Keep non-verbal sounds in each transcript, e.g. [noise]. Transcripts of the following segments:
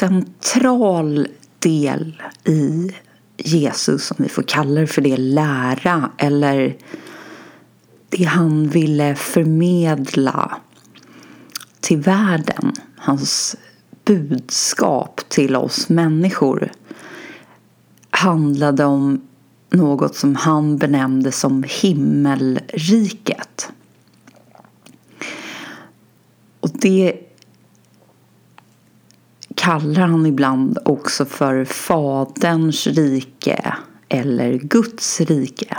central del i Jesus, om vi får kalla det för det, lära eller det han ville förmedla till världen. Hans budskap till oss människor handlade om något som han benämnde som himmelriket. Och det kallar han ibland också för Faderns rike eller Guds rike.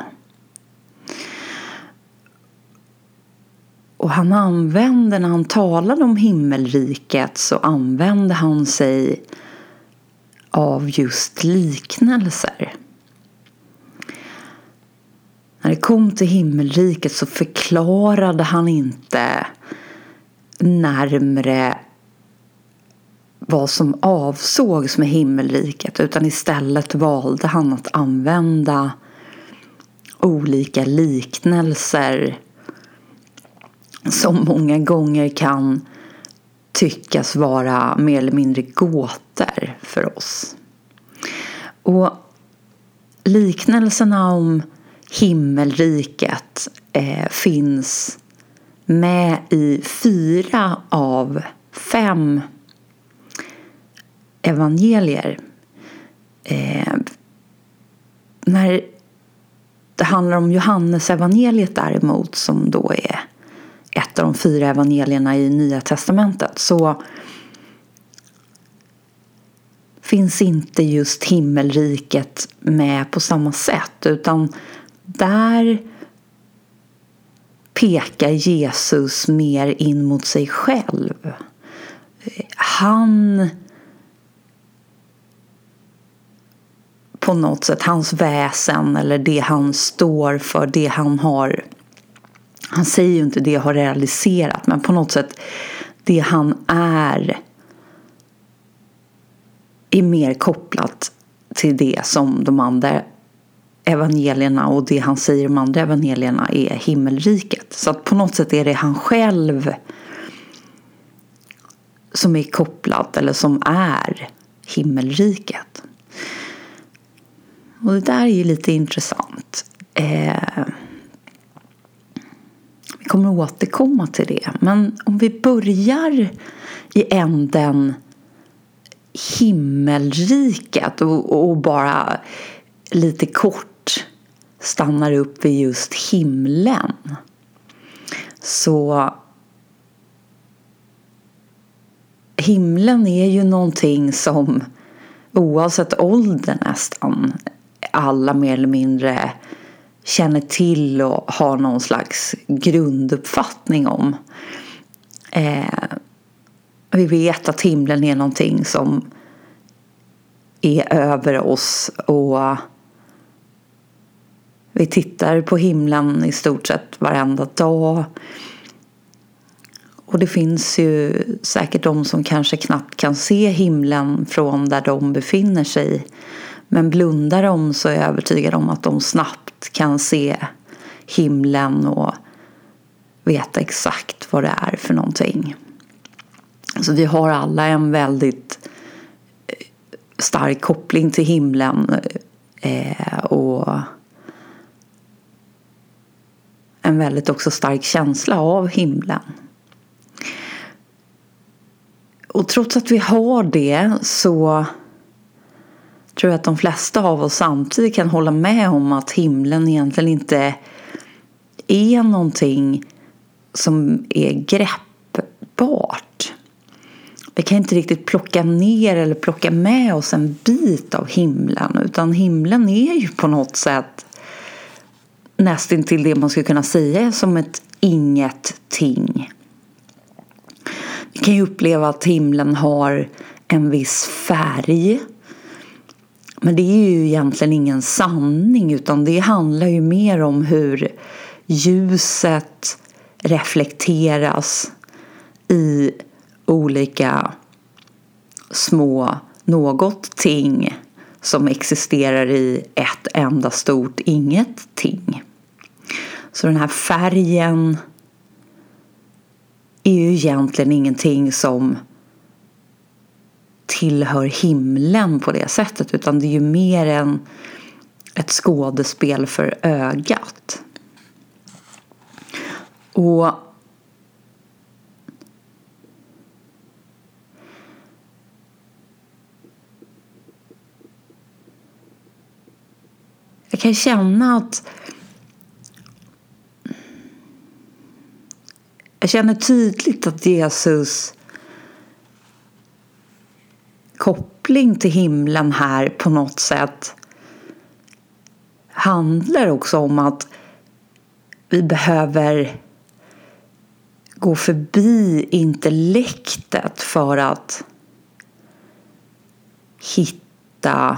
Och han använde, när han talade om himmelriket så använde han sig av just liknelser. När det kom till himmelriket så förklarade han inte närmre vad som avsågs med himmelriket utan istället valde han att använda olika liknelser som många gånger kan tyckas vara mer eller mindre gåtor för oss. Och liknelserna om himmelriket eh, finns med i fyra av fem evangelier. Eh, när det handlar om Johannesevangeliet däremot som då är ett av de fyra evangelierna i Nya Testamentet så finns inte just himmelriket med på samma sätt utan där pekar Jesus mer in mot sig själv. Han på något sätt, hans väsen eller det han står för, det han har han säger ju inte det har realiserat men på något sätt det han är är mer kopplat till det som de andra evangelierna och det han säger om andra evangelierna är himmelriket. Så att på något sätt är det han själv som är kopplat eller som är himmelriket. Och det där är ju lite intressant. Eh, vi kommer återkomma till det. Men om vi börjar i änden himmelriket och, och bara lite kort stannar upp vid just himlen. Så himlen är ju någonting som oavsett ålder nästan alla mer eller mindre känner till och har någon slags grunduppfattning om. Eh, vi vet att himlen är någonting som är över oss och vi tittar på himlen i stort sett varenda dag. Och det finns ju säkert de som kanske knappt kan se himlen från där de befinner sig. Men blundar de så är jag övertygad om att de snabbt kan se himlen och veta exakt vad det är för någonting. Så vi har alla en väldigt eh, stark koppling till himlen eh, och en väldigt också stark känsla av himlen. Och trots att vi har det så tror jag att de flesta av oss samtidigt kan hålla med om att himlen egentligen inte är någonting som är greppbart. Vi kan inte riktigt plocka ner eller plocka med oss en bit av himlen utan himlen är ju på något sätt nästintill det man skulle kunna säga som ett ingenting. Vi kan ju uppleva att himlen har en viss färg men det är ju egentligen ingen sanning utan det handlar ju mer om hur ljuset reflekteras i olika små något ting som existerar i ett enda stort ingenting. Så den här färgen är ju egentligen ingenting som tillhör himlen på det sättet utan det är ju mer än ett skådespel för ögat. Och jag kan känna att jag känner tydligt att Jesus koppling till himlen här på något sätt handlar också om att vi behöver gå förbi intellektet för att hitta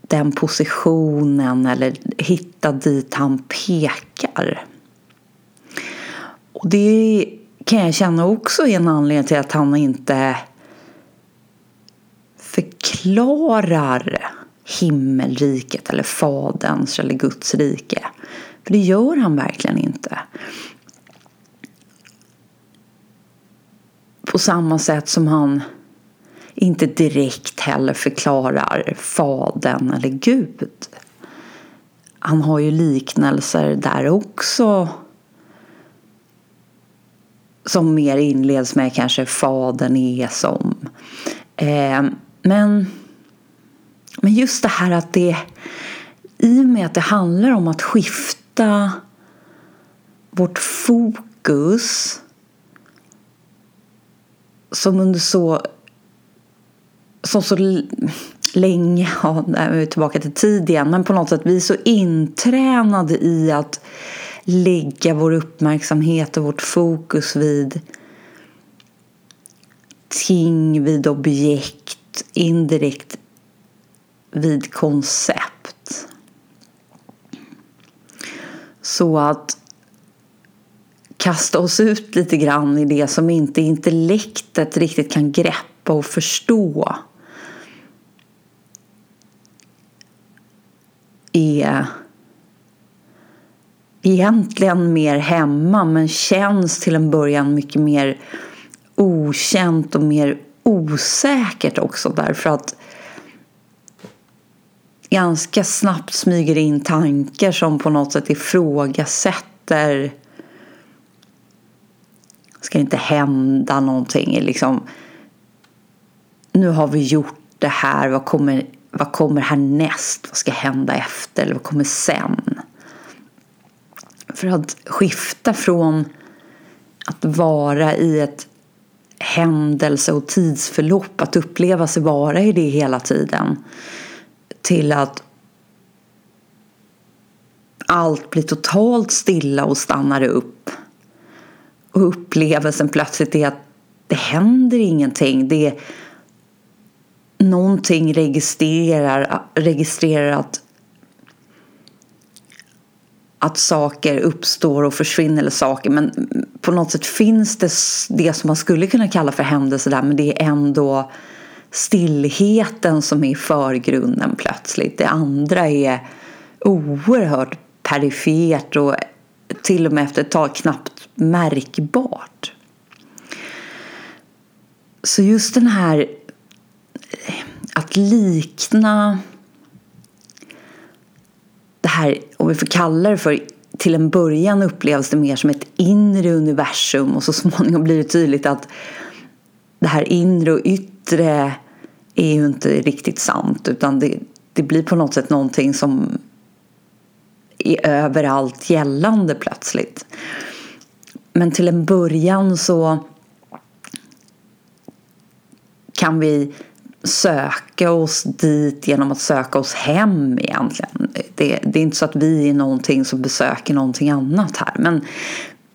den positionen eller hitta dit han pekar. Och det kan jag känna också är en anledning till att han inte förklarar himmelriket eller Faderns eller Guds rike. För det gör han verkligen inte. På samma sätt som han inte direkt heller förklarar Fadern eller Gud. Han har ju liknelser där också som mer inleds med kanske Fadern är som. Eh, men, men just det här att det i och med att det handlar om att skifta vårt fokus som under så som så länge, ja, nu är vi tillbaka till tid igen, men på något sätt vi är så intränade i att lägga vår uppmärksamhet och vårt fokus vid ting, vid objekt, indirekt vid koncept. Så att kasta oss ut lite grann i det som inte intellektet riktigt kan greppa och förstå är egentligen mer hemma men känns till en början mycket mer okänt och mer osäkert också därför att ganska snabbt smyger in tankar som på något sätt ifrågasätter ska det inte hända någonting liksom nu har vi gjort det här vad kommer, vad kommer härnäst? Vad ska hända efter? Eller vad kommer sen? För att skifta från att vara i ett händelse och tidsförlopp, att uppleva sig vara i det hela tiden till att allt blir totalt stilla och stannar upp. Och upplevelsen plötsligt är att det händer ingenting. Det är någonting registrerar, registrerar att att saker uppstår och försvinner eller saker men på något sätt finns det det som man skulle kunna kalla för händelser där men det är ändå stillheten som är i förgrunden plötsligt. Det andra är oerhört perifert och till och med efter ett tag knappt märkbart. Så just den här eh, att likna det här, om vi får kalla det för till en början upplevs det mer som ett inre universum och så småningom blir det tydligt att det här inre och yttre är ju inte riktigt sant utan det, det blir på något sätt någonting som är överallt gällande plötsligt. Men till en början så kan vi söka oss dit genom att söka oss hem egentligen. Det, det, är inte så att vi är någonting som besöker någonting annat här men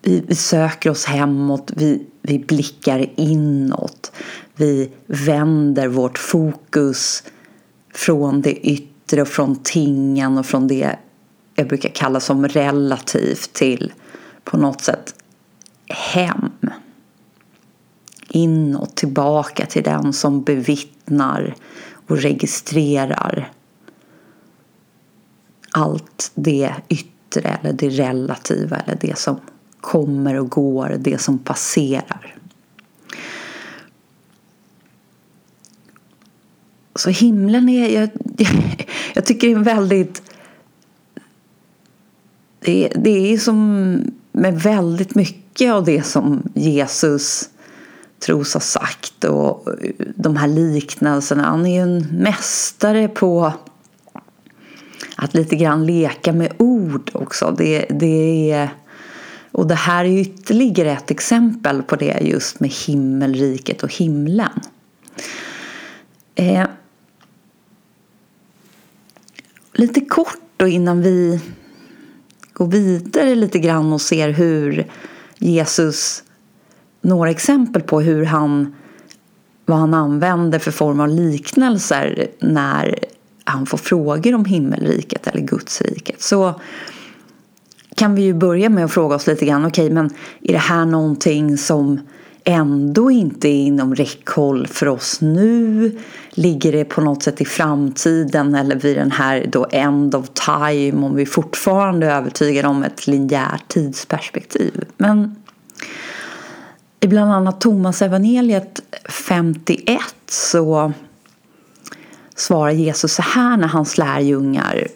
vi, vi söker oss hemåt, vi, vi blickar inåt. Vi vänder vårt fokus från det yttre och från tingen och från det jag brukar kalla som relativt till på något sätt hem inåt, tillbaka till den som bevittnar och registrerar allt det yttre eller det relativa eller det som kommer och går, det som passerar. så himlen är, jag, [laughs] jag tycker det är en väldigt det, det är som med väldigt mycket av det som Jesus tros ha sagt och eh, de här liknelserna. Han är ju en mästare på att lite grann leka med ord också. Det, det är, och det här är ytterligare ett exempel på det just med himmelriket och himlen. Eh, lite kort då innan vi går vidare lite grann och ser hur Jesus, några exempel på hur han, vad han använder för form av liknelser när han får frågor om himmelriket eller Gudsriket. Så kan vi ju börja med att fråga oss lite grann, okej okay, men är det här någonting som ändå inte är inom räckhåll för oss nu? Ligger det på något sätt i framtiden eller vid den här då end of time om vi fortfarande är övertygade om ett linjärt tidsperspektiv? Men i bland annat Thomas evangeliet 51 så svarar Jesus så här när hans lärjungar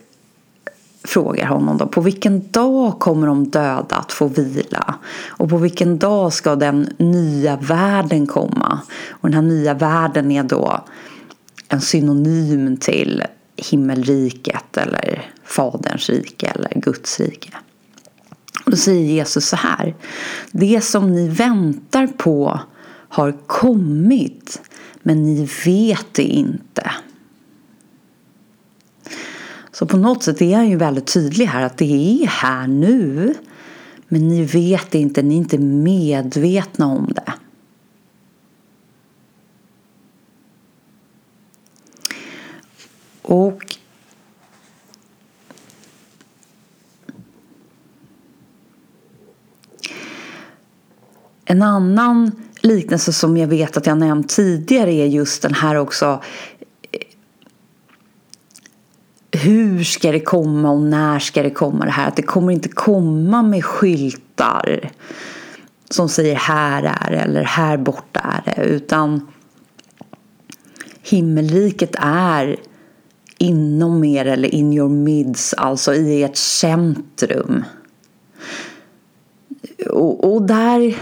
frågar honom då, på vilken dag kommer de döda att få vila? Och på vilken dag ska den nya världen komma? Och den här nya världen är då en synonym till himmelriket eller Faderns rike eller Guds rike. Och då säger Jesus så här. Det som ni väntar på har kommit men ni vet det inte. Så på något sätt är han ju väldigt tydlig här att det är här nu. Men ni vet det inte, ni är inte medvetna om det. Och En annan liknelse som jag vet att jag nämnt tidigare är just den här också hur ska det komma och när ska det komma det här? Att det kommer inte komma med skyltar som säger här är det eller här borta är det utan himmelriket är inom er eller in your mids, alltså i ert centrum. Och, och där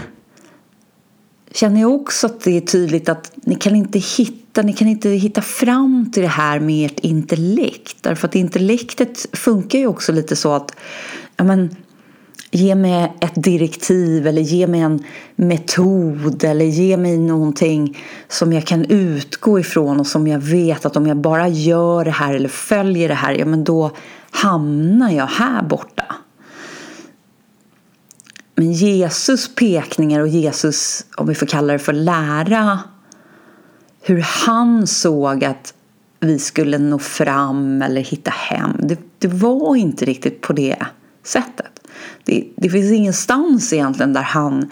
känner jag också att det är tydligt att ni kan inte hitta, ni kan inte hitta fram till det här med ert intellekt. Därför att intellektet funkar ju också lite så att ja men, ge mig ett direktiv eller ge mig en metod eller ge mig någonting som jag kan utgå ifrån och som jag vet att om jag bara gör det här eller följer det här, ja men då hamnar jag här borta. Men Jesus pekningar och Jesus, om vi får kalla det för lära, hur han såg att vi skulle nå fram eller hitta hem. Det, det var inte riktigt på det sättet. Det, det finns ingenstans egentligen där han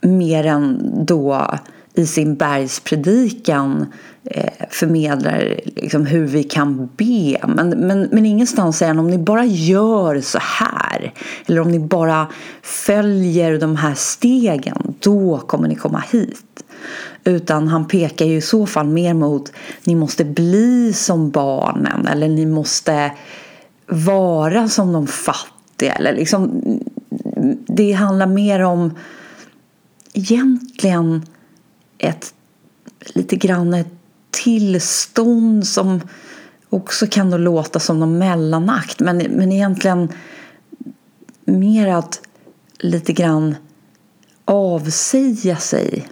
mer än då i sin bergspredikan Eh, förmedlar liksom hur vi kan be. Men, men, men ingenstans säger han om ni bara gör så här eller om ni bara följer de här stegen då kommer ni komma hit. Utan han pekar ju i så fall mer mot ni måste bli som barnen eller ni måste vara som de fattiga. Eller liksom, det handlar mer om egentligen ett lite grann ett tillstånd som också kan då låta som någon mellanakt men, men egentligen mer att lite grann avsäga sig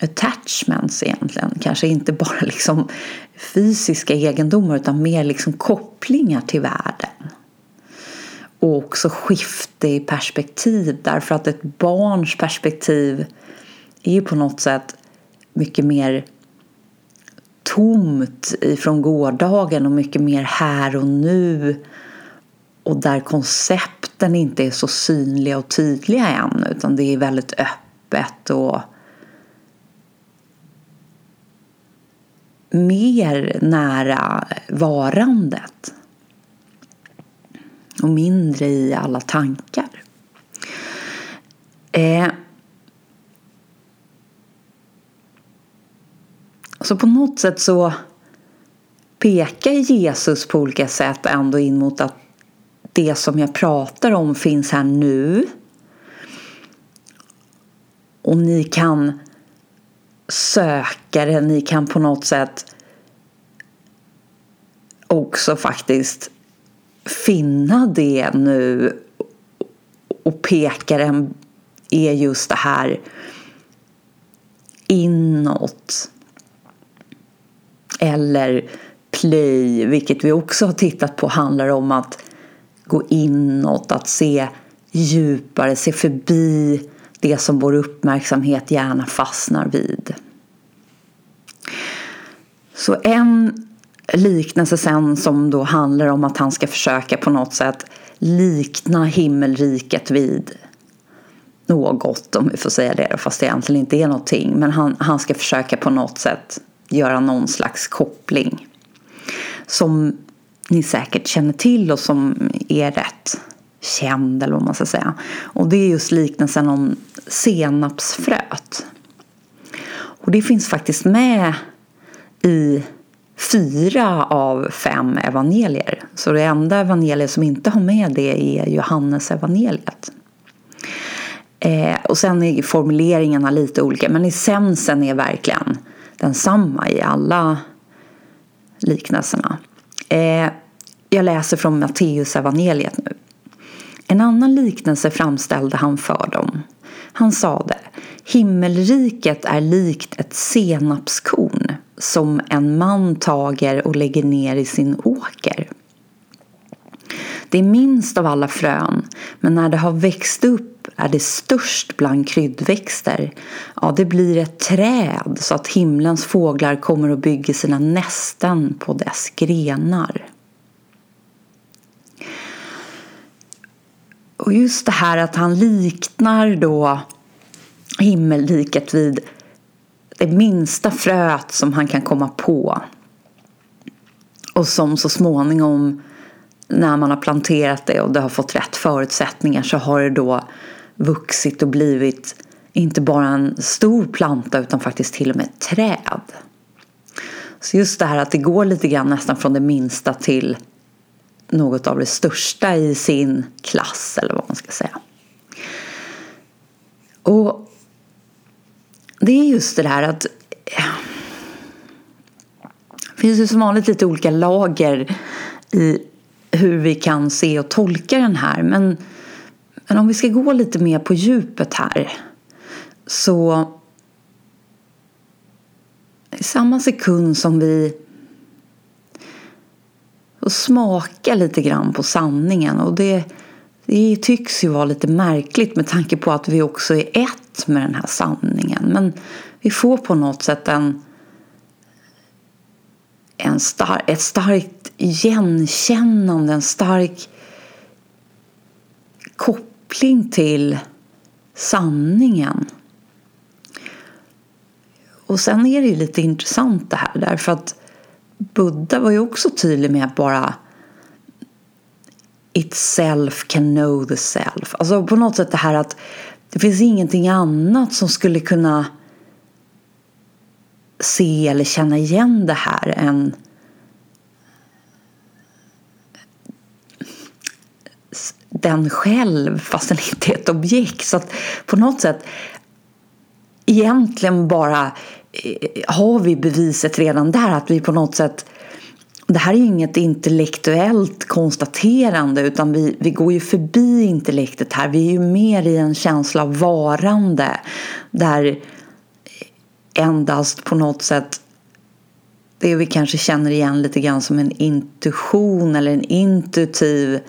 attachments egentligen. Kanske inte bara liksom fysiska egendomar utan mer liksom kopplingar till världen. Och också skifte i perspektiv därför att ett barns perspektiv är ju på något sätt mycket mer tomt ifrån gårdagen och mycket mer här och nu och där koncepten inte är så synliga och tydliga än utan det är väldigt öppet och mer nära varandet och mindre i alla tankar. Eh, Så på något sätt så pekar Jesus på olika sätt ändå in mot att det som jag pratar om finns här nu. Och ni kan söka det, ni kan på något sätt också faktiskt finna det nu och pekaren är just det här inåt. Eller play, vilket vi också har tittat på, handlar om att gå inåt, att se djupare, se förbi det som vår uppmärksamhet gärna fastnar vid. Så en liknelse sen som då handlar om att han ska försöka på något sätt likna himmelriket vid något, om vi får säga det, fast det egentligen inte är någonting. Men han, han ska försöka på något sätt göra någon slags koppling som ni säkert känner till och som är rätt känd eller vad man ska säga. Och det är just liknelsen om senapsfröet. Och det finns faktiskt med i fyra av fem evangelier. Så det enda evangeliet som inte har med det är Johannes evangeliet. Eh, och sen är formuleringarna lite olika men essensen är verkligen densamma i alla liknelserna. Eh, jag läser från Matteus evangeliet nu. En annan liknelse framställde han för dem. Han sade Himmelriket är likt ett senapskorn som en man tager och lägger ner i sin åker. Det är minst av alla frön, men när det har växt upp är det störst bland kryddväxter. Ja, det blir ett träd så att himlens fåglar kommer och bygger sina nästen på dess grenar. Och just det här att han liknar då himmelriket vid det minsta fröet som han kan komma på. Och som så småningom när man har planterat det och det har fått rätt förutsättningar så har det då vuxit och blivit inte bara en stor planta utan faktiskt till och med ett träd. Så just det här att det går lite grann nästan från det minsta till något av det största i sin klass eller vad man ska säga. Och det är just det där att det finns ju som vanligt lite olika lager i hur vi kan se och tolka den här. Men, men om vi ska gå lite mer på djupet här så i samma sekund som vi smakar lite grann på sanningen och det, det tycks ju vara lite märkligt med tanke på att vi också är ett med den här sanningen. Men vi får på något sätt en, en star, ett starkt igenkännande, en stark koppling till sanningen. Och sen är det ju lite intressant det här därför att Buddha var ju också tydlig med att bara itself can know the self. Alltså på något sätt det här att det finns ingenting annat som skulle kunna se eller känna igen det här än den själv fast den inte är ett objekt. Så att på något sätt egentligen bara eh, har vi beviset redan där att vi på något sätt det här är inget intellektuellt konstaterande utan vi, vi går ju förbi intellektet här. Vi är ju mer i en känsla av varande där endast på något sätt det vi kanske känner igen lite grann som en intuition eller en intuitiv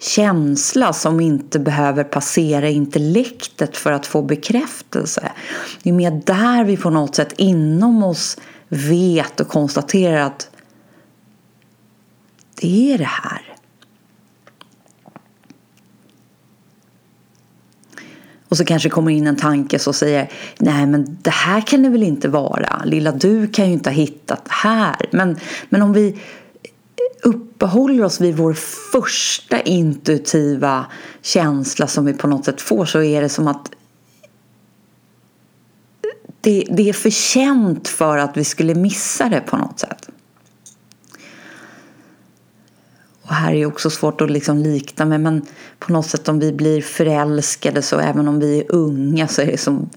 känsla som inte behöver passera intellektet för att få bekräftelse. Det är mer där vi på något sätt inom oss vet och konstaterar att det är det här. Och så kanske kommer in en tanke som säger Nej men det här kan det väl inte vara. Lilla du kan ju inte ha hittat det här. Men, men om vi uppehåller oss vid vår första intuitiva känsla som vi på något sätt får så är det som att det, det är för känt för att vi skulle missa det på något sätt. Och här är också svårt att liksom likna med men på något sätt om vi blir förälskade så även om vi är unga så är det som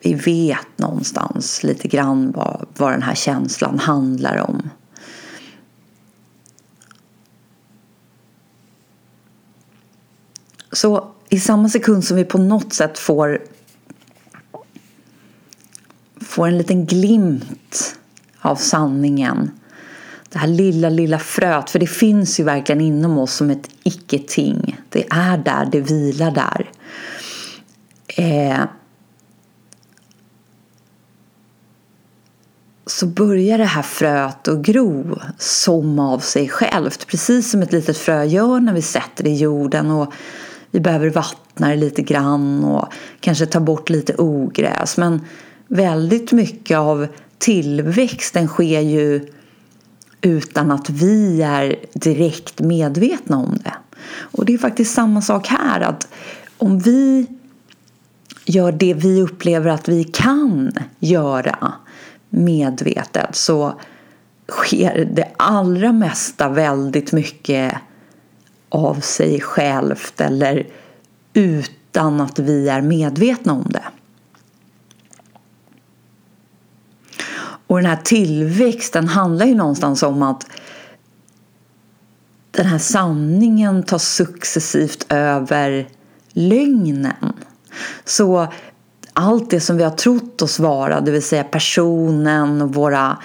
vi vet någonstans lite grann vad, vad den här känslan handlar om. Så i samma sekund som vi på något sätt får får en liten glimt av sanningen. Det här lilla, lilla fröet, för det finns ju verkligen inom oss som ett icke-ting. Det är där, det vilar där. Eh, så börjar det här fröet att gro som av sig självt. Precis som ett litet frö gör när vi sätter det i jorden och vi behöver vattna det lite grann och kanske ta bort lite ogräs. Men väldigt mycket av tillväxten sker ju utan att vi är direkt medvetna om det. Och det är faktiskt samma sak här att om vi gör det vi upplever att vi kan göra medvetet så sker det allra mesta väldigt mycket av sig självt eller utan att vi är medvetna om det. Och den här tillväxten handlar ju någonstans om att den här sanningen tar successivt över lögnen. Så allt det som vi har trott oss vara, det vill säga personen och våra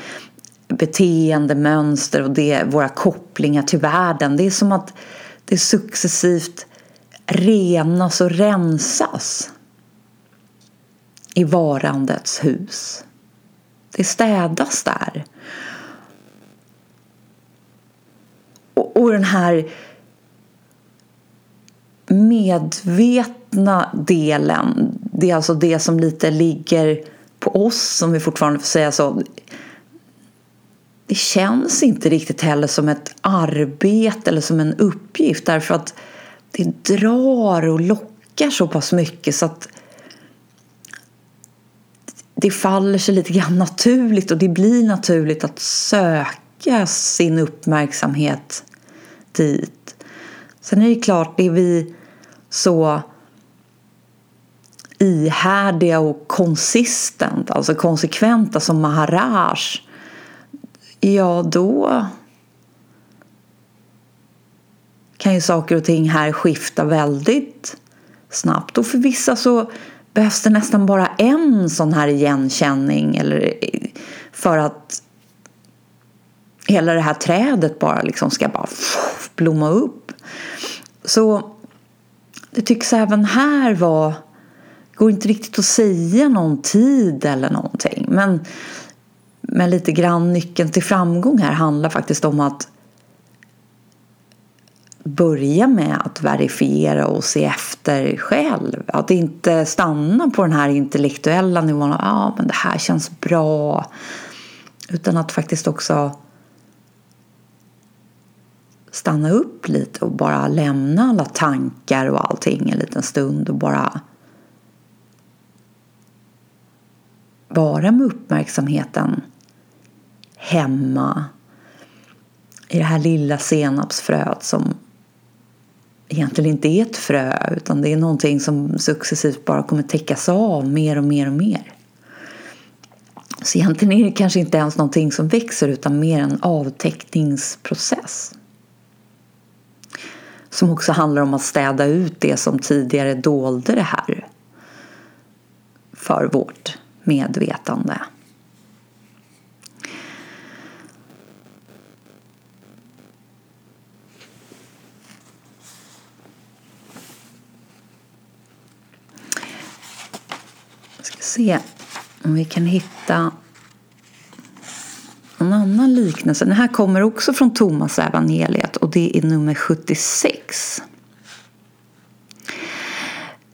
beteendemönster och det, våra kopplingar till världen. Det är som att det successivt renas och rensas i varandets hus. Det städas där. Och, och den här medvetna delen, det är alltså det som lite ligger på oss, om vi fortfarande får säga så. Det känns inte riktigt heller som ett arbete eller som en uppgift därför att det drar och lockar så pass mycket så att det faller sig lite grann naturligt och det blir naturligt att söka sin uppmärksamhet dit. Sen är det klart, det är vi så ihärdiga och konsistent, alltså konsekventa som Maharaj, ja då kan ju saker och ting här skifta väldigt snabbt. Och för vissa så behövs det nästan bara en sån här igenkänning eller eh, för att hela det här trädet bara liksom ska bara blomma upp. Så det tycks även här vara går inte riktigt att säga någon tid eller någonting. Men, men lite grann nyckeln till framgång här handlar faktiskt om att börja med att verifiera och se efter själv. Att inte stanna på den här intellektuella nivån. Ja, ah, men det här känns bra. Utan att faktiskt också stanna upp lite och bara lämna alla tankar och allting en liten stund och bara vara med uppmärksamheten hemma i det här lilla senapsfröet som egentligen inte är ett frö utan det är någonting som successivt bara kommer täckas av mer och mer och mer. Så egentligen är det kanske inte ens någonting som växer utan mer en avtäckningsprocess. Som också handlar om att städa ut det som tidigare dolde det här för vårt medvetande. Se om vi kan hitta en annan liknelse. Den här kommer också från Thomas evangeliet och det är nummer 76.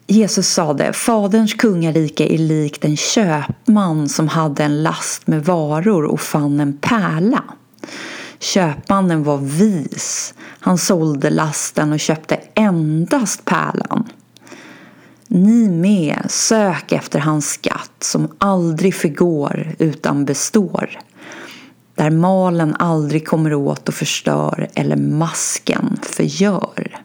Jesus sade, Faderns kungarike är likt en köpman som hade en last med varor och fann en pärla. Köpmannen var vis. Han sålde lasten och köpte endast pärlan. Ni med, sök efter hans skatt som aldrig förgår utan består. Där malen aldrig kommer åt och förstör eller masken förgör.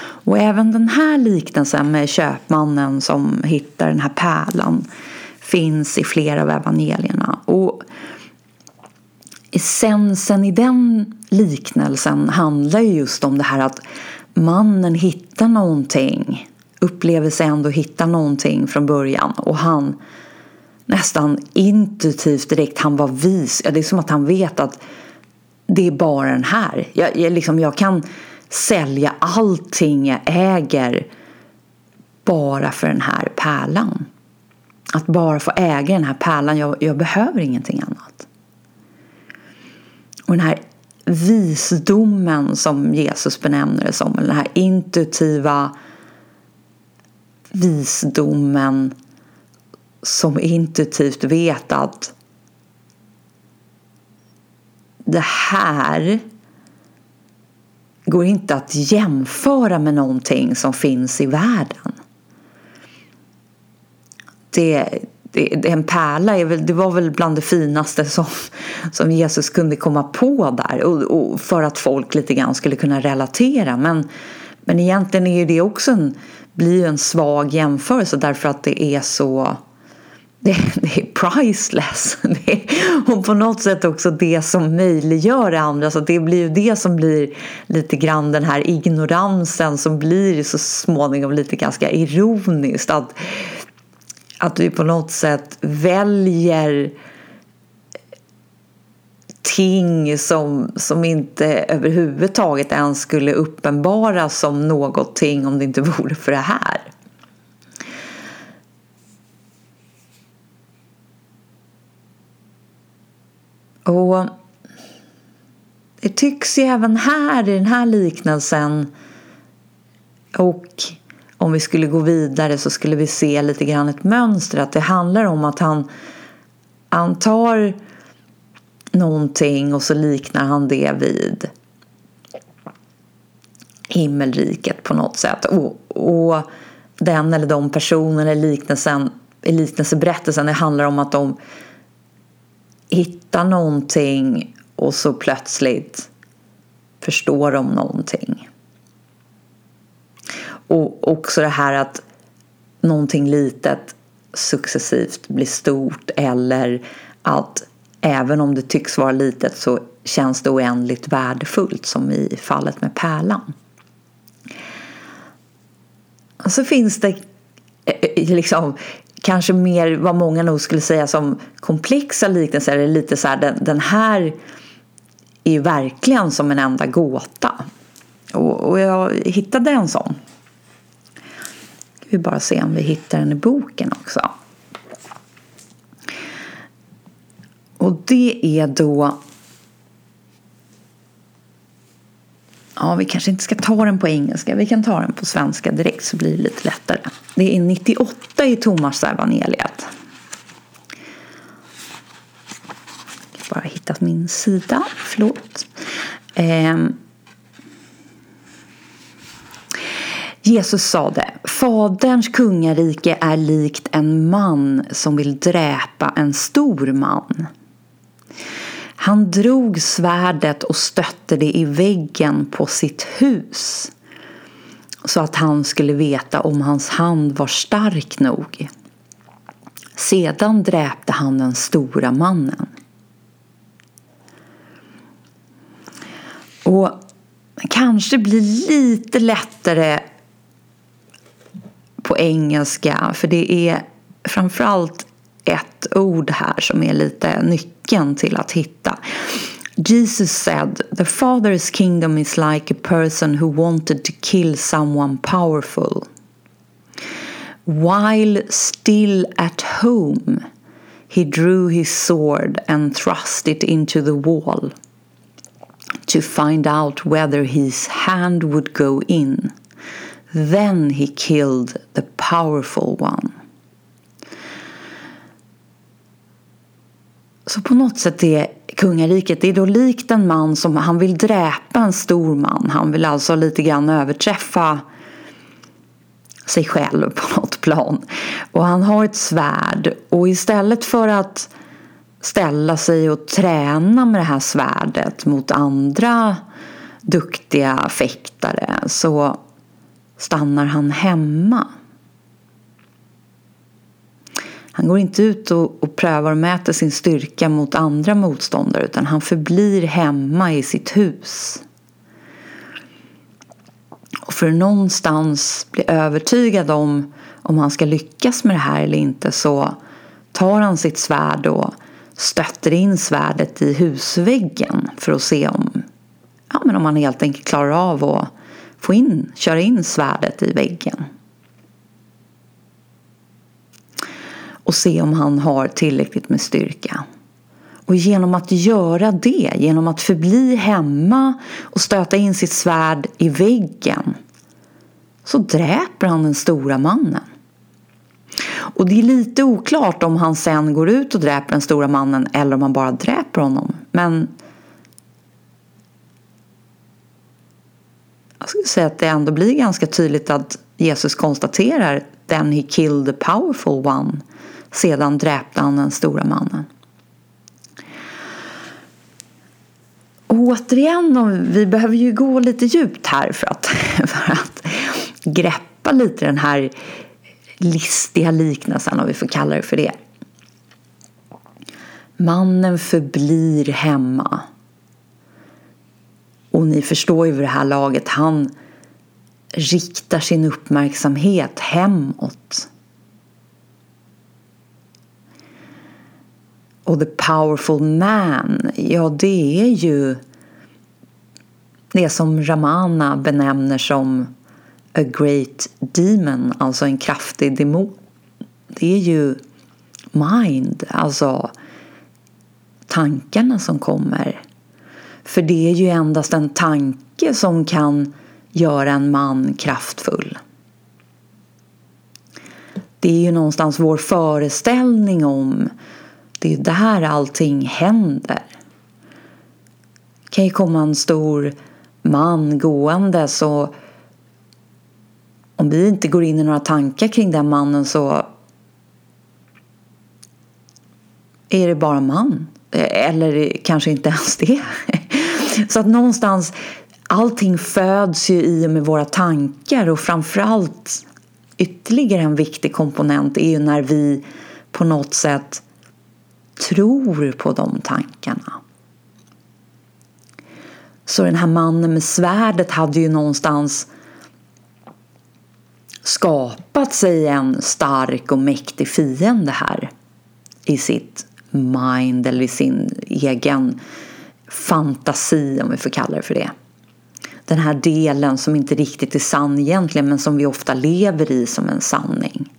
Och även den här liknelsen med köpmannen som hittar den här pärlan finns i flera av evangelierna. Och essensen i den liknelsen handlar just om det här att mannen hittar någonting, upplever sig ändå hitta någonting från början och han nästan intuitivt direkt, han var vis. Ja, det är som att han vet att det är bara den här. Jag, jag, liksom, jag kan sälja allting jag äger bara för den här pärlan. Att bara få äga den här pärlan, jag, jag behöver ingenting annat. Och den här visdomen som Jesus benämner det som, eller den här intuitiva visdomen som intuitivt vet att det här går inte att jämföra med någonting som finns i världen. Det, det, en pärla är väl, det var väl bland det finaste som, som Jesus kunde komma på där och, och för att folk lite grann skulle kunna relatera. Men, men egentligen är det också en, blir en svag jämförelse därför att det är så [laughs] det, det, är priceless. [laughs] Det är, och på något sätt också det som möjliggör det andra. Så det blir ju det som blir lite grann den här ignoransen som blir så småningom lite ganska ironiskt. Att, att vi på något sätt väljer ting som, som inte överhuvudtaget ens skulle uppenbaras som någonting om det inte [laughs] vore för det här. Och det tycks ju även här i den här liknelsen och om vi skulle gå vidare så skulle vi se lite grann ett mönster att det handlar om att han, han tar någonting och så liknar han det vid himmelriket på något sätt. Och, och den eller de personerna i liknelsen, i liknelseberättelsen det handlar om att de hittar någonting och så plötsligt förstår de någonting. Och också det här att någonting litet successivt blir stort eller att även om det tycks vara litet så känns det oändligt värdefullt som i fallet med pärlan. Och så finns det eh, eh, liksom kanske mer vad många nog skulle säga som komplexa liknelser. Eller lite så här, den, den här är ju verkligen som en enda gåta. Och, och jag hittade en sån. Vi bara se om vi hittar den i boken också. Och det är då Ja, vi kanske inte ska ta den på engelska. Vi kan ta den på svenska direkt så blir det lite lättare. Det är 98 i Thomas evangeliet. Jag har bara hittat min sida. Förlåt. Eh. Jesus sade, Faderns kungarike är likt en man som vill dräpa en stor man. Han drog svärdet och stötte det i väggen på sitt hus så att han skulle veta om hans hand var stark nog. Sedan dräpte han den stora mannen. Och kanske blir lite lättare på engelska för det är framförallt ett ord här som är lite nyckeln till att hitta. Jesus said, The Father's kingdom is like a person who wanted to kill someone powerful. While still at home, he drew his sword and thrust it into the wall to find out whether his hand would go in. Then he killed the powerful one. Så på något sätt är kungariket det är då likt en man som han vill dräpa en stor man. Han vill alltså lite grann överträffa sig själv på något plan. Och han har ett svärd och istället för att ställa sig och träna med det här svärdet mot andra duktiga fäktare så stannar han hemma. Han går inte ut och, och prövar och mäter sin styrka mot andra motståndare utan han förblir hemma i sitt hus. Och för att någonstans bli övertygad om om han ska lyckas med det här eller inte så tar han sitt svärd och stöter in svärdet i husväggen för att se om, ja, men om han helt enkelt klarar av att få in, köra in svärdet i väggen. Och se om han har tillräckligt med styrka. Och genom att göra det, genom att förbli hemma och stöta in sitt svärd i väggen så dräper han den stora mannen. Och det är lite oklart om han sen går ut och dräper den stora mannen eller om han bara dräper honom. Men jag skulle säga att det ändå blir ganska tydligt att Jesus konstaterar Then he killed the powerful one. Sedan dräpte han den stora mannen. Och återigen, vi behöver ju gå lite djupt här för att, [laughs] för att greppa lite den här listiga liknelsen om vi får kalla det för det. Mannen förblir hemma. Och ni förstår ju vid det här laget, han riktar sin uppmärksamhet hemåt. Och the powerful man, ja det är ju det som Ramana benämner som a great demon, alltså en kraftig demon. Det är ju mind, alltså tankarna som kommer. För det är ju endast en tanke som kan göra en man kraftfull. Det är ju någonstans vår föreställning om det är där allting händer. Det kan ju komma en stor man gående så om vi inte går in i några tankar kring den mannen så är det bara man. Eller kanske inte ens det. Så att någonstans, allting föds ju i och med våra tankar och framförallt ytterligare en viktig komponent är ju när vi på något sätt tror på de tankarna. Så den här mannen med svärdet hade ju någonstans skapat sig en stark och mäktig fiende här i sitt mind eller i sin egen fantasi om vi får kalla det för det. Den här delen som inte riktigt är sann egentligen men som vi ofta lever i som en sanning.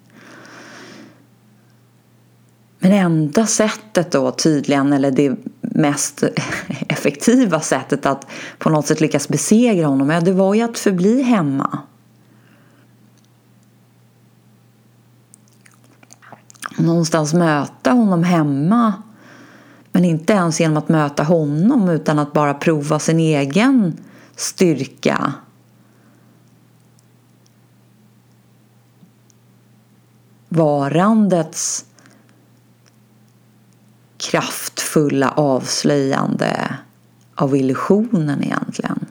Men enda sättet då tydligen, eller det mest [laughs] effektiva sättet att på något sätt lyckas besegra honom, ja det var ju att förbli hemma. någonstans möta honom hemma. Men inte ens genom att möta honom utan att bara prova sin egen styrka. Varandets kraftfulla avslöjande av illusionen egentligen.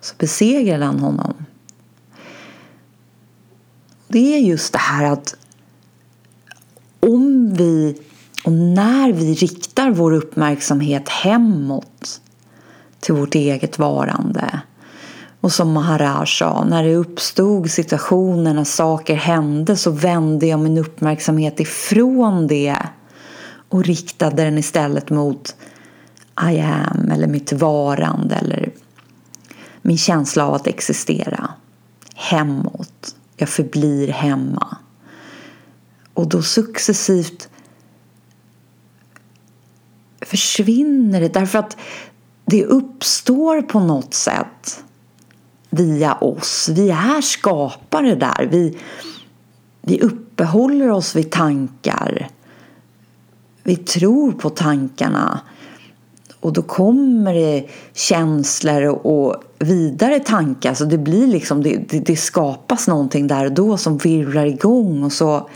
Så besegrade han honom det är just det här att om vi och när vi riktar vår uppmärksamhet hemåt till vårt eget varande och som Maharaj sa, när det uppstod situationer när saker hände så vände jag min uppmärksamhet ifrån det och riktade den istället mot I am eller mitt varande eller min känsla av att existera hemåt jag förblir hemma. Och då successivt försvinner det därför att det uppstår på något sätt via oss. Vi är skapare där. Vi, vi uppehåller oss vid tankar. Vi tror på tankarna. och då kommer det känslor och vidare tankar. Så det blir liksom, det, det, det skapas någonting där och då som virvlar igång och så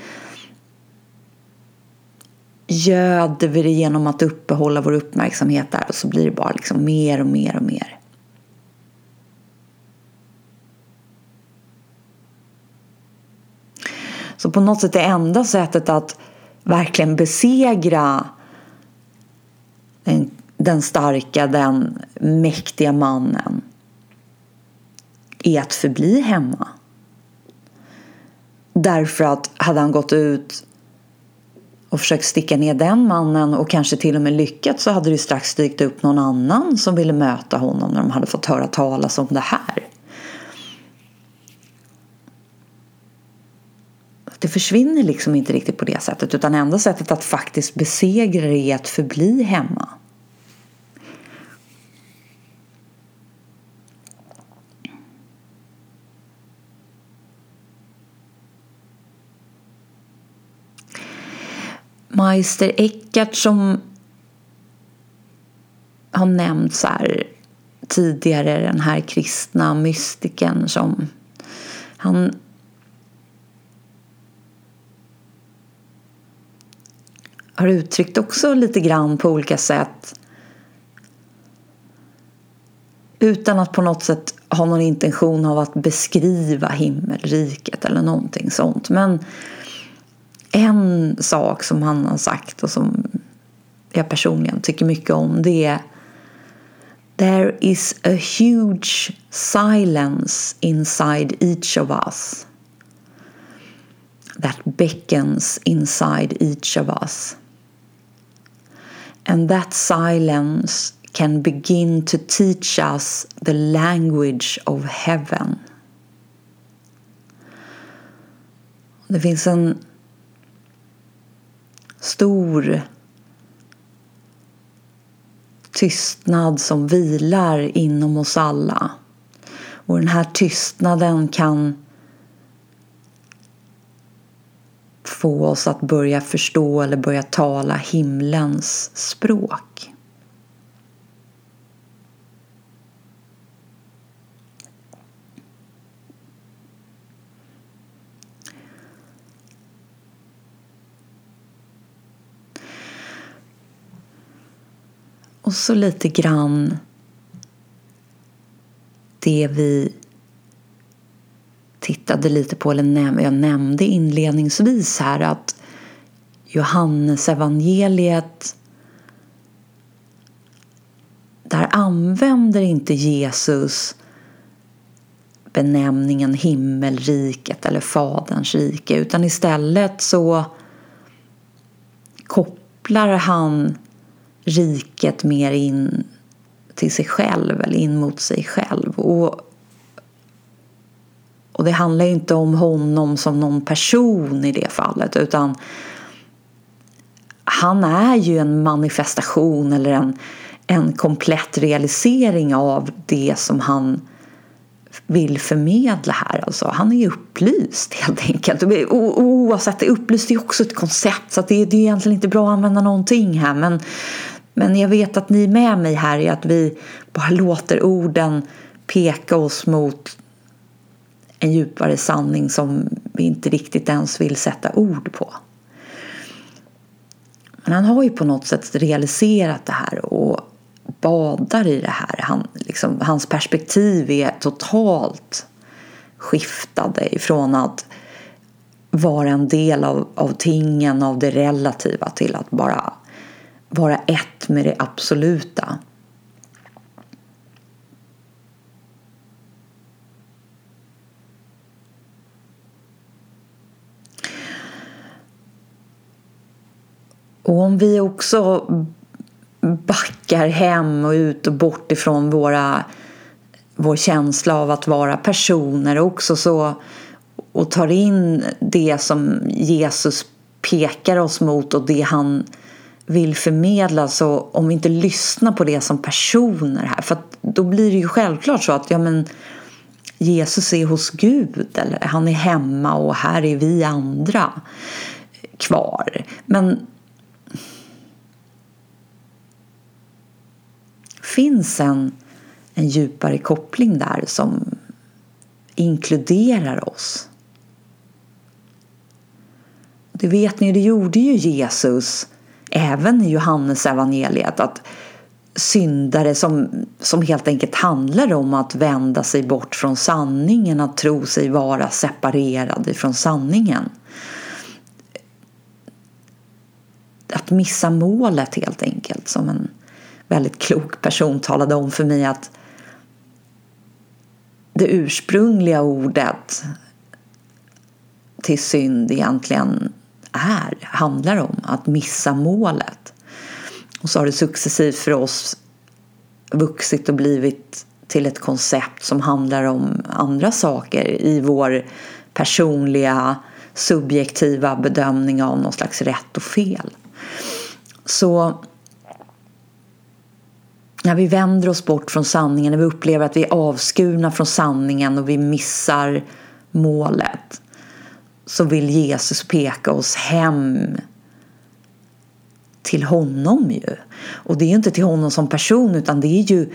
göder vi det genom att uppehålla vår uppmärksamhet där och så blir det bara liksom mer och mer och mer. Så på något sätt det enda sättet att verkligen besegra den, den starka, den mäktiga mannen är att förbli hemma. Därför att hade han gått ut och försökt sticka ner den mannen och kanske till och med lyckats så hade det strax dykt upp någon annan som ville möta honom när de hade fått höra talas om det här. Det försvinner liksom inte riktigt på det sättet utan enda sättet att faktiskt besegra det är att förbli hemma. Meister Eckhart som har nämnts här tidigare, den här kristna mystiken som han har uttryckt också lite grann på olika sätt utan att på något sätt ha någon intention av att beskriva himmelriket eller någonting sånt. Men en sak som han har sagt och som jag personligen tycker mycket om det är There is a huge silence inside each of us that beckons inside each of us. And that silence can begin to teach us the language of heaven. Det finns en stor tystnad som vilar inom oss alla. Och den här tystnaden kan få oss att börja förstå eller börja tala himlens språk. Och så lite grann det vi tittade lite på, eller jag nämnde inledningsvis här att Johannes evangeliet där använder inte Jesus benämningen himmelriket eller Faderns rike utan istället så kopplar han riket mer in till sig själv eller in mot sig själv. Och, och det handlar ju inte om honom som någon person i det fallet utan han är ju en manifestation eller en, en komplett realisering av det som han vill förmedla här. Alltså, han är upplyst helt enkelt. O, oavsett, upplyst är också ett koncept så det, det är egentligen inte bra att använda någonting här men men jag vet att ni är med mig här i att vi bara låter orden peka oss mot en djupare sanning som vi inte riktigt ens vill sätta ord på. Men han har ju på något sätt realiserat det här och badar i det här. Han, liksom, hans perspektiv är totalt skiftade ifrån att vara en del av, av tingen, av det relativa till att bara vara ett med det absoluta. Och om vi också backar hem och ut och bort ifrån våra, vår känsla av att vara personer också så, och tar in det som Jesus pekar oss mot och det han vill förmedla så om vi inte lyssnar på det som personer här för då blir det ju självklart så att ja men Jesus är hos Gud eller han är hemma och här är vi andra kvar. Men finns en, en djupare koppling där som inkluderar oss. Det vet ni, det gjorde ju Jesus även i Johannes evangeliet att syndare som, som helt enkelt handlar om att vända sig bort från sanningen, att tro sig vara separerad från sanningen. Att missa målet helt enkelt, som en väldigt klok person talade om för mig att det ursprungliga ordet till synd egentligen är, handlar om att missa målet. Och så har det successivt för oss vuxit och blivit till ett koncept som handlar om andra saker i vår personliga subjektiva bedömning av någon slags rätt och fel. Så när vi vänder oss bort från sanningen, när vi upplever att vi är avskurna från sanningen och vi missar målet så vill Jesus peka oss hem till honom ju. Och det är ju inte till honom som person utan det är ju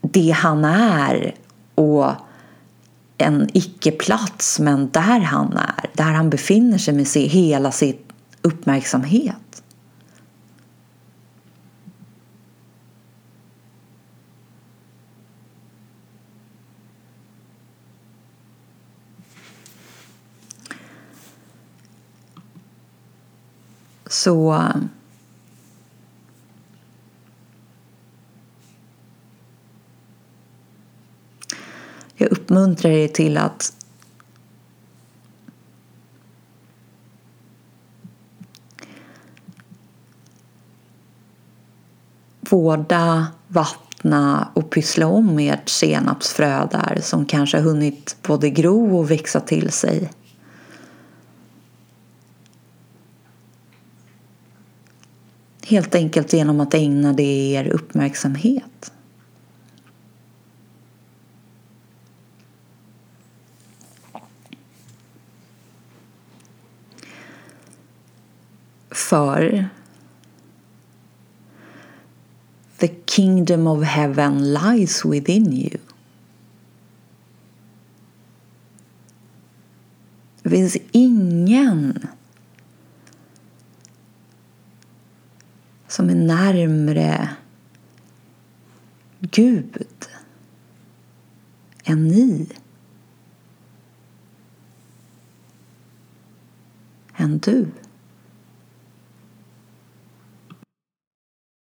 det han är och en icke-plats men där han är, där han befinner sig med hela sin uppmärksamhet. Så jag uppmuntrar er till att vårda, vattna och pyssla om ert senapsfrö där som kanske har hunnit både gro och växa till sig. Helt enkelt genom att ägna det er uppmärksamhet. För The kingdom of heaven lies within you. Det finns ingen som är närmre Gud än ni. Än du.